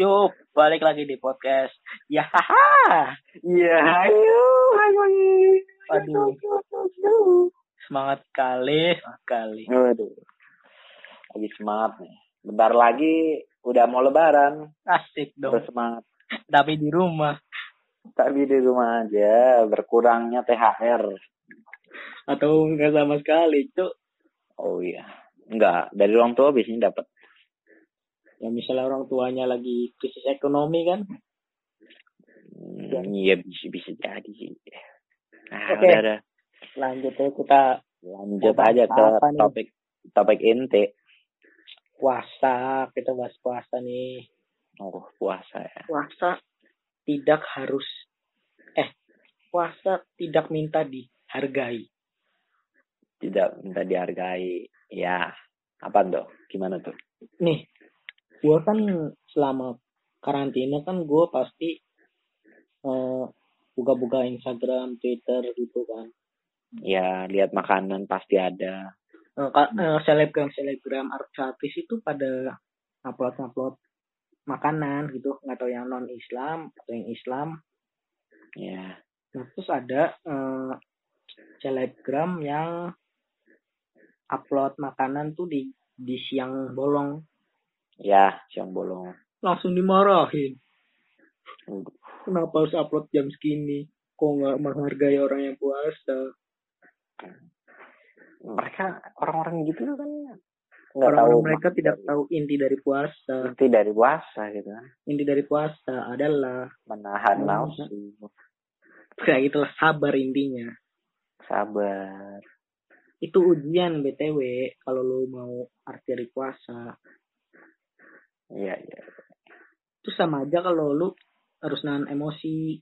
Yuk, balik lagi di podcast. Ya, haha. Iya, ayo, ayo, Aduh. Semangat kali, semangat kali. Waduh. Lagi semangat nih. Bentar lagi udah mau lebaran. Asik dong. Terus semangat. Tapi di rumah. Tapi di rumah aja, berkurangnya THR. Atau enggak sama sekali, Cuk. Oh iya. Enggak, dari orang tua biasanya dapat. Ya misalnya orang tuanya lagi krisis ekonomi kan. Hmm, iya bisa bisa jadi sih. Nah, udah, udah. Lanjut ya kita Lanjut aja ke nih? topik topik inti. puasa. Kita bahas puasa nih. Oh, puasa ya. Puasa tidak harus eh puasa tidak minta dihargai. Tidak minta dihargai. Ya. Apa tuh? Gimana tuh? nih gue kan selama karantina kan gue pasti eh, buka-buka Instagram, Twitter gitu kan. Ya, lihat makanan pasti ada. Ka- eh, selebgram selebgram artis itu pada upload upload makanan gitu nggak tahu yang non Islam atau yang Islam. Ya. Nah, terus ada eh, selebgram yang upload makanan tuh di di siang bolong Ya, siang bolong. langsung dimarahin. Kenapa harus upload jam segini? Kok nggak menghargai orang yang puasa? Mereka orang-orang gitu kan nggak Orang tahu mereka mak- tidak tahu inti dari puasa. inti dari puasa gitu kan. Inti dari puasa adalah Menahan Hmm. nafsu, kayak itulah sabar intinya. sabar. Itu ujian BTW kalau lu mau arti dari puasa. Iya, iya. Itu sama aja kalau lu harus nahan emosi.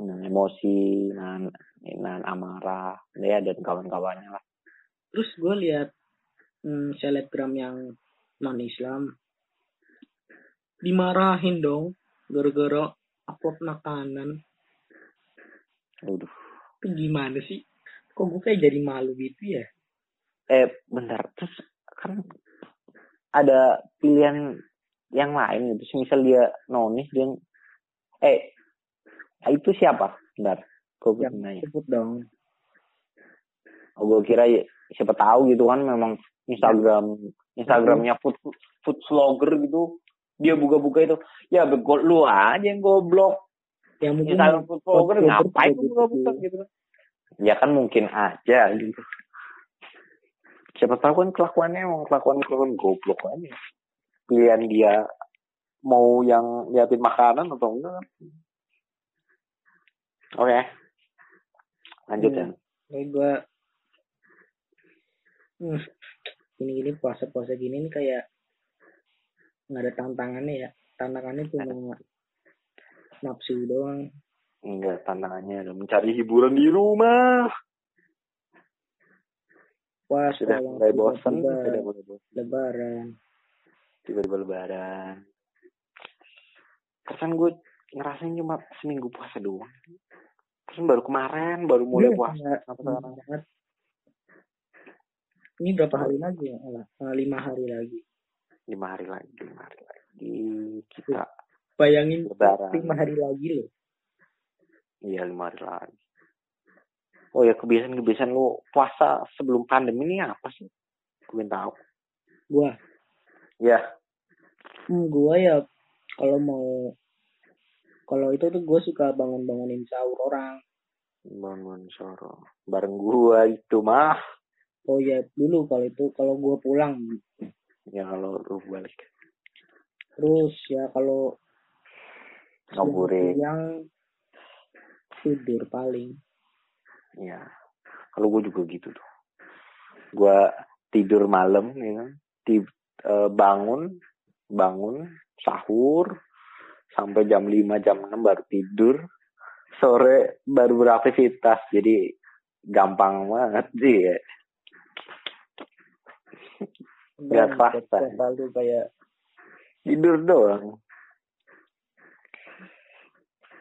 Nahan emosi, nahan, nahan amarah, ya dan kawan-kawannya lah. Terus gue lihat hmm, selebgram yang non Islam dimarahin dong gara-gara upload makanan. Aduh. Itu gimana sih? Kok gue kayak jadi malu gitu ya? Eh, bentar. Terus kan ada pilihan yang lain gitu. Misal dia nonis dia eh itu siapa? Bentar. Gue Yang nanya. sebut dong. Oh, gue kira ya, siapa tahu gitu kan memang Instagram Instagramnya food food vlogger gitu dia buka-buka itu ya begol lu aja yang goblok Yang mungkin Instagram food vlogger ngapain buka-buka gitu. gitu ya kan mungkin aja gitu siapa tahu kan kelakuannya emang kelakuan kelakuan goblok aja. Pilihan dia mau yang liatin makanan atau enggak kan. Oke. Lanjut ya. Hmm. kayak gue hmm, gini-gini puasa-puasa gini nih kayak nggak ada tantangannya ya. Tantangannya cuma nafsu doang. Enggak tantangannya mencari hiburan di rumah puasa sudah mulai bosan sudah mulai bosan lebaran. Tiba-tiba lebaran. Perasaan gue ngerasain cuma seminggu puasa doang. Terus baru kemarin baru mulai Iya, puasa. Sampai sekarang? ini berapa hari lagi ya? Alah, eh, lima hari lagi. Lima hari lagi lima hari lagi. Kita bayangin lebaran. lima hari lagi loh. Iya lima hari lagi oh ya kebiasaan-kebiasaan lu puasa sebelum pandemi ini apa sih? Gue tahu. Gua? Ya. Hmm, gua ya kalau mau kalau itu tuh gue suka bangun-bangunin sahur orang. bangun soro bareng gua itu mah. Oh ya dulu kalau itu kalau gue pulang. ya kalau lu balik. Terus ya kalau ngabuburit. yang tidur paling. Ya kalau gue juga gitu tuh. Gue tidur malam ya kan. Ti- eh, bangun bangun sahur sampai jam 5 jam 6 baru tidur. Sore baru beraktivitas jadi gampang banget sih ya. Nggak kerasa. kayak tidur doang.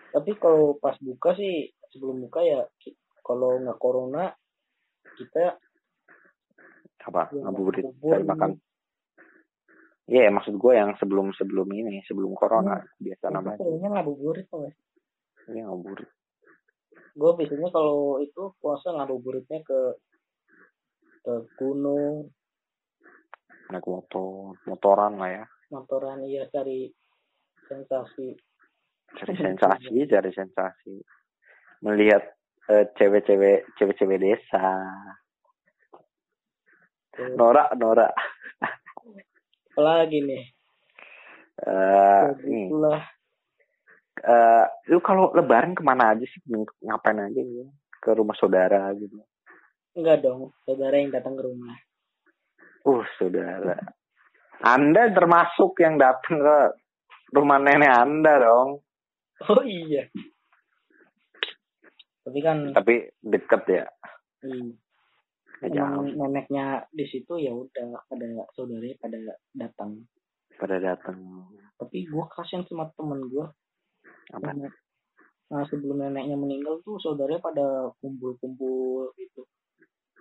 Tapi kalau pas buka sih sebelum buka ya kalau nggak corona kita apa Ya, ngabuburit cari makan Iya, maksud gue yang sebelum sebelum ini, sebelum corona biasa Itu namanya. seringnya ngabuburit tuh guys. Iya ngabuburit. Gue biasanya kalau itu puasa ngabuburitnya ke ke gunung, Naik motor, motoran lah ya. motoran iya cari sensasi. Cari sensasi, cari sensasi. Melihat cewek-cewek, cewek-cewek desa. Tuh. Norak, norak. Apalagi nih, Eh, nih, gitulah. eh, lu kalau lebaran ke mana aja sih? Ngapain aja gitu? Ke rumah saudara gitu. Enggak dong, saudara yang datang ke rumah. Uh, saudara. Anda termasuk yang datang ke rumah nenek Anda dong. Oh iya. Tapi kan Tapi deket ya. hmm, emang neneknya di situ ya udah pada saudaranya pada datang. Pada datang. Tapi gue kasihan sama temen gue. Apa? Nah sebelum neneknya meninggal tuh saudaranya pada kumpul-kumpul gitu.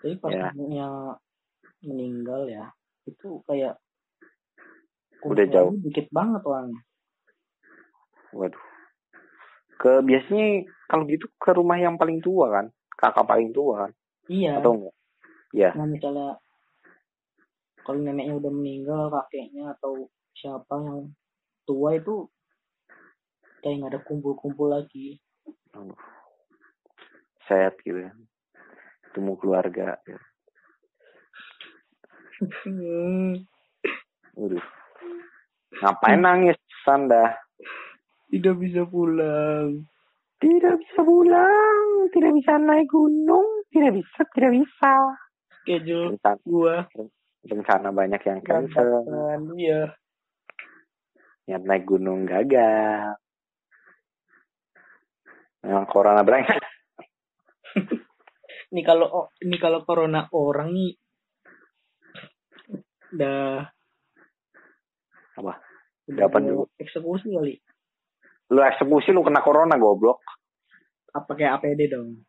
Tapi pas Ya. neneknya meninggal ya, itu kayak Udah jauh. dikit banget orangnya. Waduh. Ke biasanya kalau gitu ke rumah yang paling tua kan? Kakak paling tua kan? Iya. Atau enggak? Ya. Nah misalnya kalau neneknya udah meninggal, kakeknya atau siapa yang tua itu kayak nggak ada kumpul-kumpul lagi. Aduh. Gitu ya. Temu keluarga. Ya. Waduh. Ngapain nangis, Sanda? Tidak bisa pulang. Tidak bisa pulang, tidak bisa naik gunung, tidak bisa, tidak bisa. Schedule Rencana, gua rencana banyak yang cancel. Iya. Niat naik gunung gagal. Memang corona brengsek. Ini kalau ini kalau corona orang nih udah Apa? udah mau dulu? eksekusi kali. Lu eksekusi lu kena corona goblok. Apa kayak APD dong?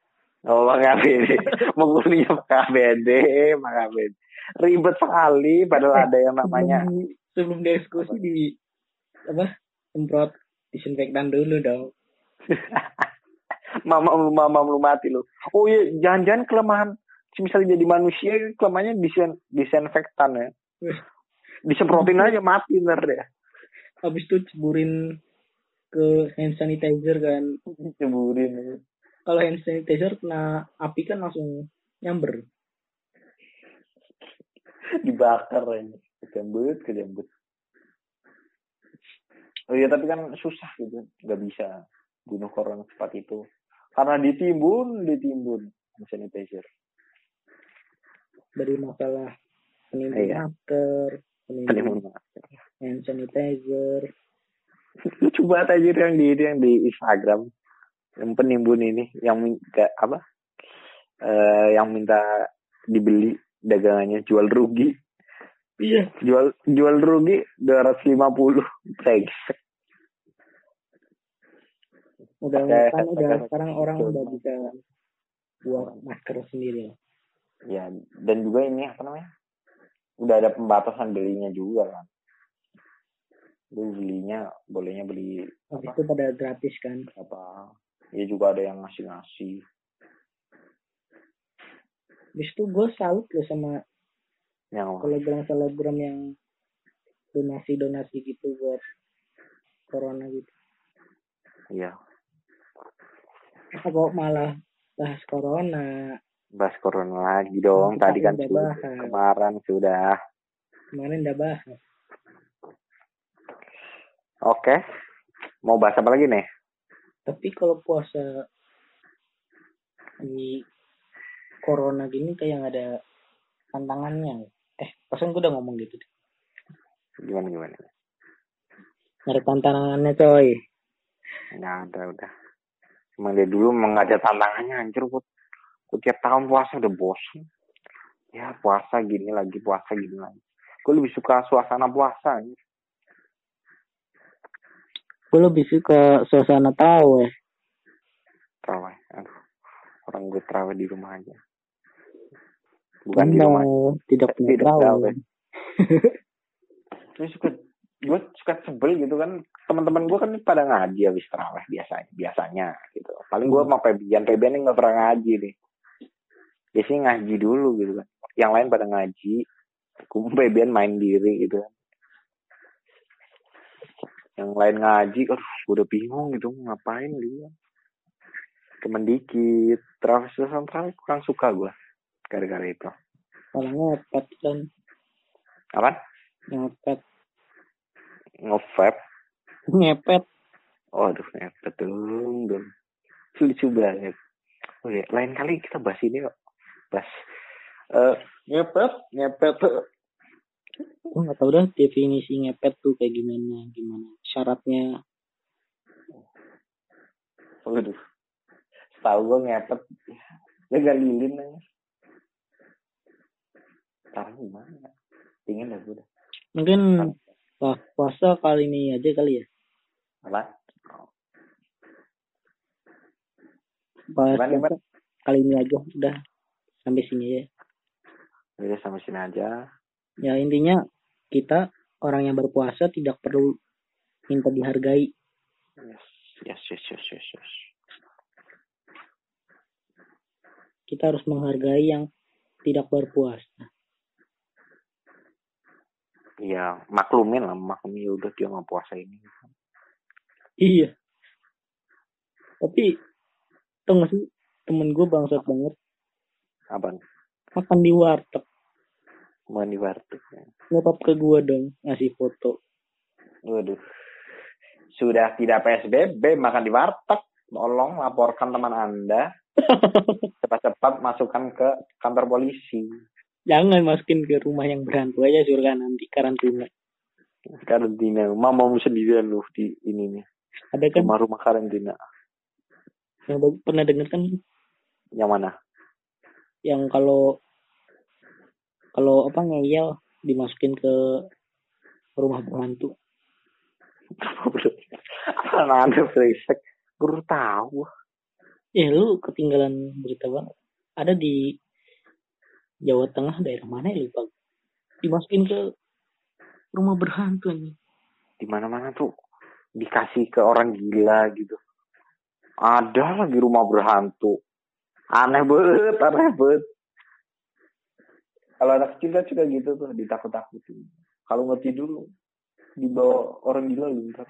Oh, pakai APD. Kuliah pakai APD, pakai APD. Ribet sekali, padahal ada yang namanya sebelum, sebelum dieksekusi di apa? Semprot disinfektan dulu dong. mama lu mama lu mati lu. Oh iya, jangan-jangan kelemahan misalnya jadi manusia kelemahannya disen disinfektan ya. Disemprotin aja mati ntar deh. Habis itu ceburin ke hand sanitizer kan. Ceburin. Kalau hand sanitizer kena api kan langsung nyamber. Dibakar aja. Kejambut, kejambut. Oh iya, tapi kan susah gitu. Nggak bisa bunuh corona cepat itu. Karena ditimbun, ditimbun. Hand sanitizer. Dari masalah penimbun Iya. masker, Penimbun masker. hand sanitizer. Lucu banget aja yang di yang di Instagram. Yang penimbun ini yang minta apa? Eh yang minta dibeli dagangannya jual rugi. Iya. jual jual rugi 250 brengsek. Udah kan udah. sekarang orang udah bisa buat masker sendiri. ya dan juga ini apa namanya? Udah ada pembatasan belinya juga kan lu belinya bolehnya beli Habis apa itu pada gratis kan. apa ya juga ada yang ngasih ngasih Habis itu gue salut loh sama yang selebgram-selebgram yang donasi-donasi gitu buat corona gitu. iya Apa kok malah bahas corona? bahas corona lagi dong. Kita Tadi kan udah sudah, kemarin sudah. Kemarin udah bahas. Oke. Mau bahas apa lagi nih? Tapi kalau puasa di corona gini kayak ada tantangannya. Eh, pasan gue udah ngomong gitu. Gimana gimana? Ada tantangannya coy. Nggak ada udah. Emang dari dulu emang ada tantangannya anjir. Gue, gue tiap tahun puasa udah bosan. Ya puasa gini lagi, puasa gini lagi. Gue lebih suka suasana puasa. anjir. Gue lebih suka suasana tahu ya. Terawih. Aduh. Orang gue terawih di rumah aja. Bukan di rumah. tidak punya Tidak tarawih. terus suka gue suka sebel gitu kan teman-teman gue kan pada ngaji habis terawih biasanya biasanya gitu paling gue mau pebian pebian nggak pernah ngaji nih biasanya ngaji dulu gitu kan yang lain pada ngaji gue pebian main diri gitu kan yang lain ngaji aduh gue udah bingung gitu ngapain dia temen dikit terawih selesai terawih kurang suka gue gara-gara itu Kalau ngepet kan apa ngepet ngevap ngepet Waduh, ngepet dong, dong. Lucu banget. Oke, lain kali kita bahas ini kok. Bahas eh ngepet, ngepet. gue nggak tahu dah definisi ngepet tuh kayak gimana gimana syaratnya Waduh. Tahu gue ngepet. Gak lilin aja. Taruh gimana? Dingin dah gue mungkin wah puasa kali ini aja kali ya Apa? puasa kali ini aja udah sampai sini ya Udah sampai sini aja. ya intinya kita orang yang berpuasa tidak perlu minta dihargai Yes, yes, yes, yes, yes. kita harus menghargai yang tidak berpuasa Iya, maklumin lah, maklumin ya udah dia nggak puasa ini. iya tapi tau gak sih temen gue bangsat banget Apa? makan di warteg Mau di warteg. ngepap ke gue dong ngasih foto Waduh. Sudah tidak PSBB, makan di warteg. Tolong laporkan teman Anda. Cepat-cepat masukkan ke kantor polisi. jangan masukin ke rumah yang berhantu aja surga nanti karantina Karantina. Mamamu sendirian lu di ini nih. ada kan Rumah-rumah karantina. yang pernah denger kan Yang mana? yang kalau kalau apa ngeyel dimasukin ke rumah berhantu Apa ada berisik? Baru tahu. eh lu ketinggalan berita banget ada di Jawa Tengah daerah mana ya lupa dimasukin ke rumah berhantu nih Di mana-mana tuh dikasih ke orang gila gitu. Ada lagi rumah berhantu. Aneh banget, aneh banget. Kalau anak kecil kan juga gitu tuh, ditakut-takutin. Kalau ngerti dulu, dibawa orang gila lu ntar.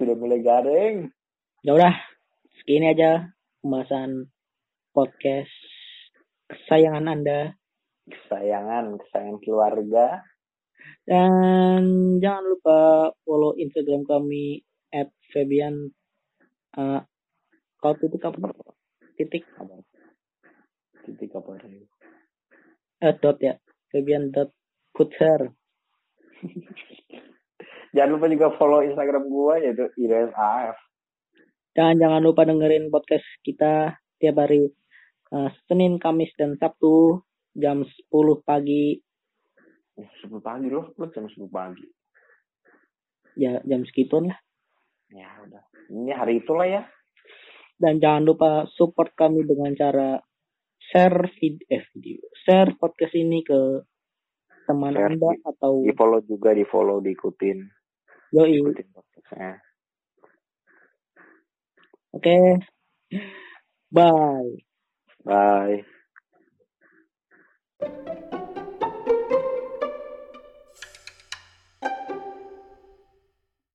Sudah mulai garing. ya udah segini aja pembahasan podcast kesayangan anda Kesayangan, kesayangan keluarga. dan jangan lupa follow Instagram kami at Fabian uh, kalau titik apa titik Apa? Titik apa eh dot ya Fabian dot puter Jangan lupa juga follow Instagram gua yaitu IRSAF. dan jangan lupa dengerin podcast kita tiap hari uh, Senin Kamis dan Sabtu jam 10 pagi Sepuluh pagi loh, lu jam sepuluh pagi. ya jam segituan lah Ya udah. Ini hari itulah ya. dan jangan lupa support kami dengan cara share vid eh, video share podcast ini ke teman Share anda atau Di follow juga, di follow, diikutin. Yoi. Ikutin. Oke. Bye. Bye.